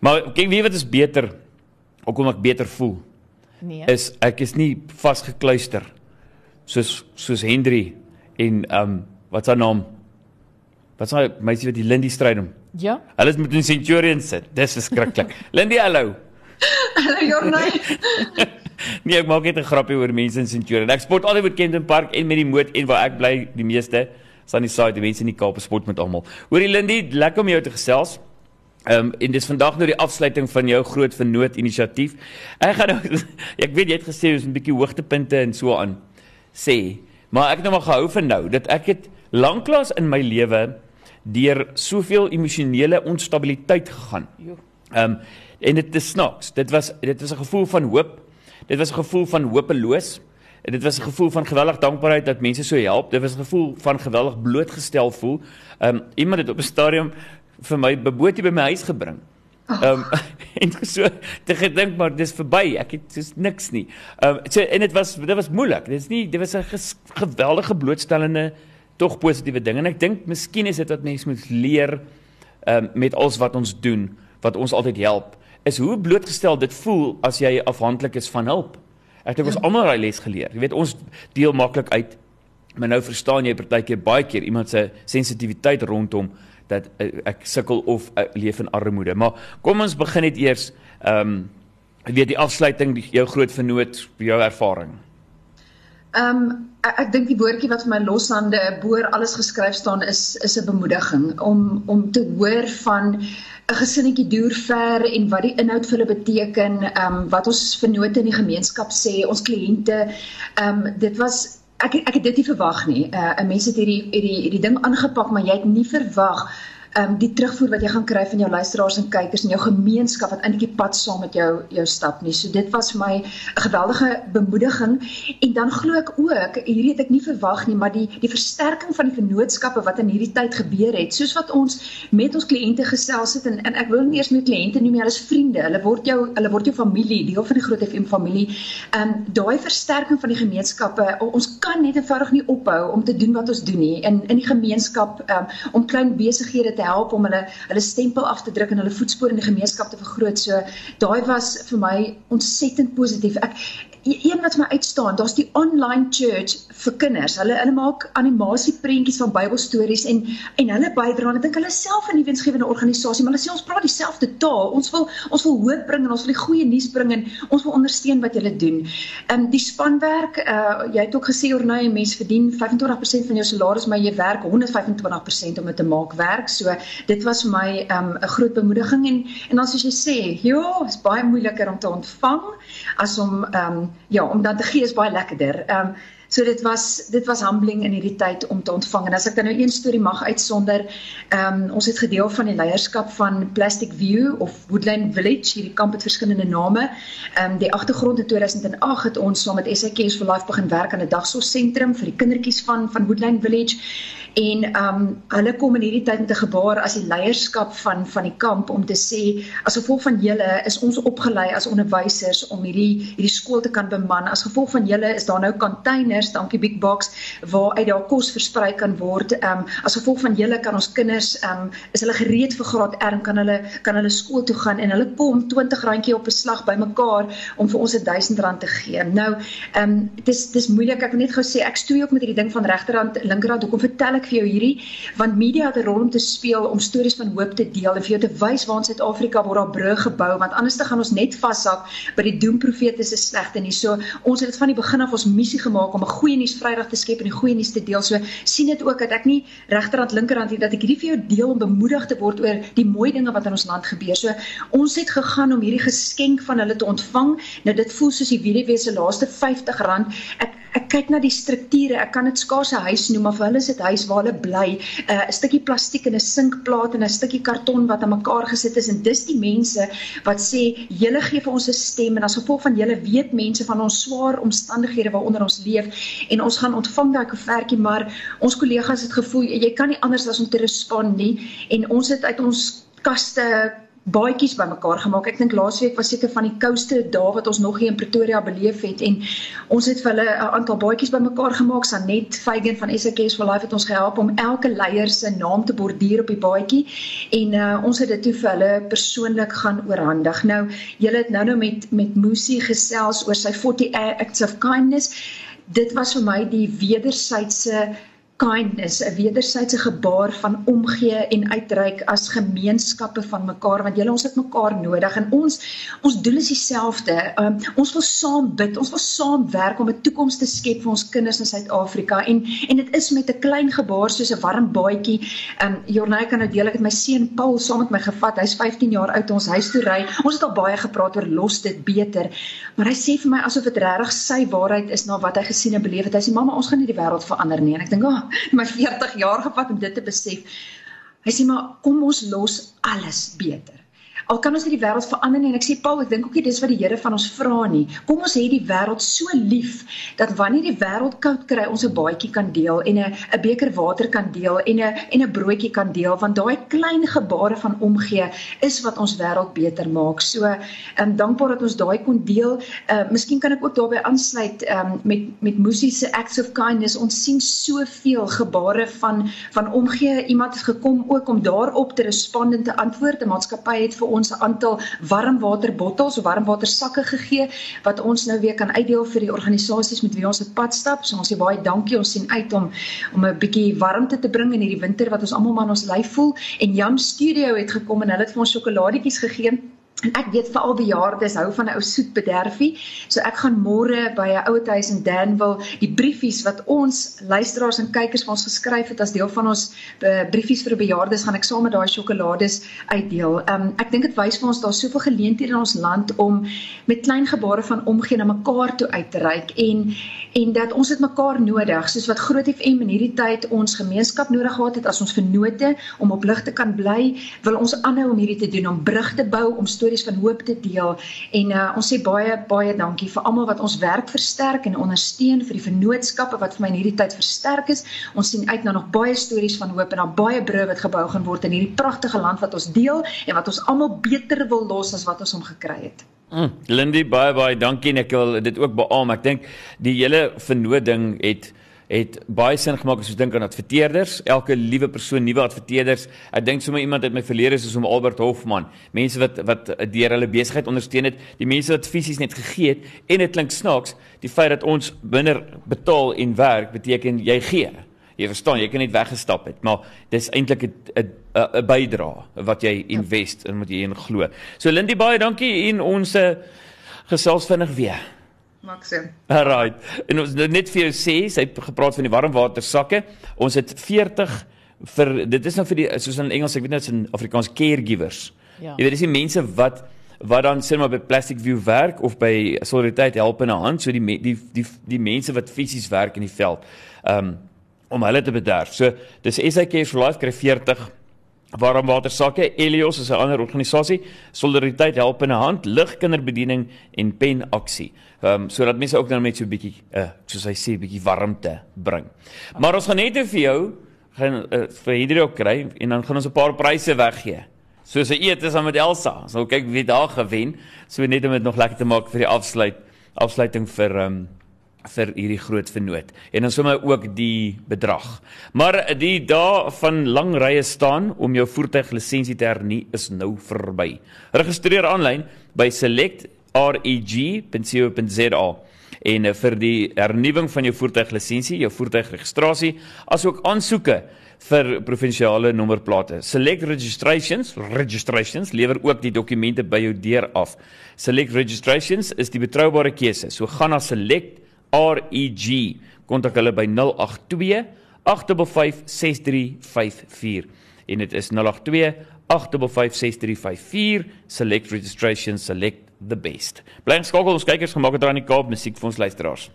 Maar kyk wie wat is beter? Hoekom ek beter voel? Nee. Is ek is nie vasgekluister soos soos Henry en ehm um, wat sy naam? Wat sy meisie wat die Lindy stryd om. Ja. Hulle is met 'n Centurion sit. Dis verskriklik. Lindy, hallo. Hallo Jornay. Nee, ek maak net 'n grappie oor mense in Centurion. Ek sport altyd met Kenton Park en met die moot en waar ek bly die meeste staan die side die mense in die Kaap sport met almal. Hoorie Lindy, lekker om jou te gesels. Ehm um, en dis vandag nou die afsluiting van jou groot vernoot inisiatief. Ek gaan nou ek weet jy het gesê ons 'n bietjie hoogtepunte en so aan sê, maar ek het nou maar gehou vir nou dat ek het lanklaas in my lewe deur soveel emosionele onstabiliteit gegaan. Ehm um, en dit is snaaks. Dit was dit was 'n gevoel van hoop. Dit was 'n gevoel van hopeloos. En dit was 'n gevoel van geweldig dankbaarheid dat mense so help. Dit was 'n gevoel van geweldig blootgestel voel. Ehm um, iemand het op 'n stadium vir my beboetie by my huis gebring. Ehm um, en so te gedink maar dis verby. Ek het dis niks nie. Ehm um, so en dit was dit was moeilik. Dit is nie dit was 'n geweldige blootstellende tog positiewe ding en ek dink miskien is dit wat mense moet leer ehm um, met alles wat ons doen, wat ons altyd help, is hoe blootgestel dit voel as jy afhanklik is van hulp. Ek dink ons ja. almal daai les geleer. Jy weet ons deel maklik uit maar nou verstaan jy partykeer baie keer iemand se sensitiwiteit rondom dat uh, ek sukkel of uh, leef in armoede. Maar kom ons begin net eers ehm um, weet die afsluiting die, jou groot vernoot jou ervaring. Ehm um, ek, ek dink die woordjie wat vir my loshande boor alles geskryf staan is is 'n bemoediging om om te hoor van 'n gesinnetjie deur ver en wat die inhoud vir hulle beteken, ehm um, wat ons vernote in die gemeenskap sê, ons kliënte, ehm um, dit was ek ek het dit nie verwag nie. Uh, 'n mens het hierdie hierdie hierdie ding aangepak, maar jy het nie verwag ehm um, die terugvoer wat jy gaan kry van jou luisteraars en kykers en jou gemeenskap wat eintlik die pad saam met jou jou stap nie. So dit was vir my 'n geweldige bemoediging en dan glo ek ook hierdie het ek nie verwag nie, maar die die versterking van die vennootskappe wat in hierdie tyd gebeur het, soos wat ons met ons kliënte gesels het en, en ek wil nie eers meer kliënte noem nie, hulle is vriende. Hulle word jou hulle word jou familie, deel van die groot FM familie. Ehm um, daai versterking van die gemeenskappe, ons kan net eenvoudig nie ophou om te doen wat ons doen nie in in die gemeenskap um, om klein besighede te help om hulle hulle stempel af te druk en hulle voetspore in die gemeenskap te vergroot. So daai was vir my ontsettend positief. Ek een wat my uitstaan, daar's die online church vir kinders. Hulle hulle maak animasie prentjies van Bybelstories en en hulle bydra. Ek dink hulle self 'n nuwensgewende organisasie, maar hulle sê ons praat dieselfde taal. Ons wil ons wil hoop bring en ons wil die goeie nuus bring en ons wil ondersteun wat julle doen. Ehm um, die spanwerk, uh jy het ook gesê oor nou 'n mens verdien 25% van jou salaris, maar jy werk 125% om dit te maak werk. So dit was vir my ehm um, 'n groot bemoediging en en dan soos jy sê, ja, is baie moeiliker om te ontvang as om ehm um, ja, om dan te gee is baie lekkerder. Ehm um, so dit was dit was humbling in hierdie tyd om te ontvang. En as ek dan nou een storie mag uitsonder, ehm um, ons het gedeel van die leierskap van Plastic View of Woodland Village. Hierdie kamp het verskillende name. Ehm um, die agtergrond in 2008 het ons saam met SAKS for Life begin werk aan 'n dagsorgsentrum vir die kindertjies van van Woodland Village en ehm um, hulle kom in hierdie tyd met 'n gebaar as die leierskap van van die kamp om te sê as gevolg van julle is ons opgelei as onderwysers om hierdie hierdie skool te kan beman. As gevolg van julle is daar nou containers dankie Big Box waar uit daar kos versprei kan word ehm um, as gevolg van julle kan ons kinders ehm um, is hulle gereed vir graad R kan hulle kan hulle skool toe gaan en hulle kom 20 randjie op 'n slag bymekaar om vir ons 'n 1000 rand te gee. Nou ehm um, dis dis moeilik. Ek wil net gou sê ek stoei ook met hierdie ding van regterhand linkerhand hoekom vertel ek vir jou hierdie want media het 'n rol om te speel om stories van hoop te deel en vir jou te wys waar in Suid-Afrika word daar brûe gebou want anders dan gaan ons net vashak by die doemprofete se slegte nie. So ons het dit van die begin af ons missie gemaak om 'n goeie nuus Vrydag te skep en die goeie nuus te deel. So sien dit ook dat ek nie regterhand linkerhand hier dat ek hierdie vir jou deel om bemoedig te word oor die mooi dinge wat in ons land gebeur. So ons het gegaan om hierdie geskenk van hulle te ontvang. Nou dit voel soos die weduwee se laaste R50. Ek ek kyk na die strukture. Ek kan dit skaars 'n huis noem, maar vir hulle is dit huis waar hulle bly. 'n uh, stukkie plastiek en 'n sinkplaat en 'n stukkie karton wat aan mekaar gesit is en dis die mense wat sê julle gee vir ons 'n stem en as gevolg van julle weet mense van ons swaar omstandighede waaronder ons leef en ons gaan ontvang daai koevertjie, maar ons kollegas het gevoel jy kan nie anders as om te respond nie en ons het uit ons kaste baadjies bymekaar gemaak. Ek dink laasweek was seker van die kouste dae wat ons nog hier in Pretoria beleef het en ons het vir hulle 'n aantal baadjies bymekaar gemaak. Sanet Feigen van SKS for Life het ons gehelp om elke leier se naam te borduur op die baadjie en uh, ons het dit toe vir hulle persoonlik gaan oorhandig. Nou, julle het nou nou met met Musi gesels oor sy 40 acts of kindness. Dit was vir my die wederwysige kindness, 'n wederwysige gebaar van omgee en uitreik as gemeenskappe van mekaar want julle ons het mekaar nodig en ons ons doel is dieselfde. Um, ons wil saam bid, ons wil saam werk om 'n toekoms te skep vir ons kinders in Suid-Afrika en en dit is met 'n klein gebaar soos 'n warm baadjie. Um Jornay kan nou deel ek het my seun Paul saam met my gevat. Hy's 15 jaar oud ons huis toe ry. Ons het al baie gepraat oor los dit beter. Maar hy sê vir my asof dit regtig sy waarheid is na wat hy gesien en beleef het. Hy sê mamma, ons gaan nie die wêreld verander nie. En ek dink, "Ag, oh, my 40 jaar gevat om dit te besef. Hy sê maar kom ons los alles beter al kan ons nie die wêreld verander en ek sê Paul, ek dink ook nie dis wat die Here van ons vra nie. Kom ons hê die wêreld so lief dat wanneer die wêreld koud kry, ons 'n baadjie kan deel en 'n 'n beker water kan deel en 'n en 'n broodjie kan deel want daai klein gebare van omgee is wat ons wêreld beter maak. So, ehm um, dankbaar dat ons daai kon deel. Ehm uh, miskien kan ek ook daarbey aansluit ehm um, met met Musie se acts of kindness. Ons sien soveel gebare van van omgee. Iemand het gekom ook om daarop te respond en te antwoord. 'n Maatskappy het vir ons ons 'n aantal warmwaterbottels of warmwatersakke gegee wat ons nou weer kan uitdeel vir die organisasies met wie ons op pad stap. So ons sê baie dankie. Ons sien uit om om 'n bietjie warmte te bring in hierdie winter wat ons almal maar ons lyf voel. En Jam Studio het gekom en hulle het vir ons sjokoladietjies gegee ek weet vir al bejaardes hou van 'n ou soet bederfie. So ek gaan môre by 'n ouer huis in Danville die briefies wat ons luisteraars en kykers vir ons geskryf het as deel van ons uh, briefies vir bejaardes gaan ek saam met daai sjokolades uitdeel. Um ek dink dit wys vir ons daar soveel geleenthede in ons land om met klein gebare van omgee na mekaar toe uit te reik en en dat ons dit mekaar nodig soos wat Groot FM in hierdie tyd ons gemeenskap nodig gehad het as ons vennote om op lig te kan bly, wil ons aanhou om hierdie te doen om brug te bou om stories van hoop te deel en uh, ons sê baie baie dankie vir almal wat ons werk versterk en ondersteun vir die vennootskappe wat vir my in hierdie tyd versterk is. Ons sien uit na nog baie stories van hoop en na baie brûe wat gebou gaan word in hierdie pragtige land wat ons deel en wat ons almal beter wil los as wat ons hom gekry het. Mm, Lindy baie baie dankie en ek wil dit ook beamoen. Ek dink die hele vernoot ding het het baie sin gemaak as jy dink aan adverteerders, elke liewe persoon, nuwe adverteerders. Ek dink sommer iemand uit my verlede is soos Albert Hofman, mense wat wat deur hulle besigheid ondersteun het, die mense wat fisies net gegee het en dit klink snaaks, die feit dat ons minder betaal en werk beteken jy gee. Jy verstaan, jy kan net weggestap het, maar dis eintlik 'n 'n 'n bydrae wat jy invest en wat jy in glo. So Lindy baie dankie en ons eh, gesels vinnig weer. Maxim. Alright. En ons net vir jou sê, sy het gepraat van die warmwater sakke. Ons het 40 vir dit is nou vir die soos in Engels, ek weet net is in Afrikaans caregivers. Ja. Jy weet dis die mense wat wat dan sê maar by Plastic View werk of by Solidariteit help in 'n hand, so die die die die mense wat fisies werk in die veld. Um om hulle te bederf. So dis SA Care for Life kry 40 warmwater sakke. Elios is 'n ander organisasie. Solidariteit help in 'n hand, ligkinderbediening en pen aksie. Ehm um, sodat mense ook nou net so 'n bietjie uh soos hy sê 'n bietjie warmte bring. Maar ons gaan net vir jou gaan uh, vir hierdie ook kry en dan gaan ons 'n paar pryse weggee. Soos 'n eet is aan met Elsa. Ons so, kyk wie daar gewen. So net om dit nog lekker te maak vir die afsluit afsluiting vir ehm um, vir hierdie groot vernoot en dan sommer ook die bedrag. Maar die dae van lang rye staan om jou voertuiglisensie te hernie is nou verby. Registreer aanlyn by Select reg.co.za en eh, vir die hernuwing van jou voertuiglisensie, jou voertuigregistrasie, asook aansoeke vir provinsiale nommerplate. Select Registrations, registrations lewer ook die dokumente by jou deur af. Select Registrations is die betroubare keuse. So gaan na Select REG. Kontak hulle by 082 855 6354 en dit is 082 855 6354 Select Registrations Select the best. Bly skakel ons kykers gemaak het daar in die Kaap musiek vir ons luisteraars.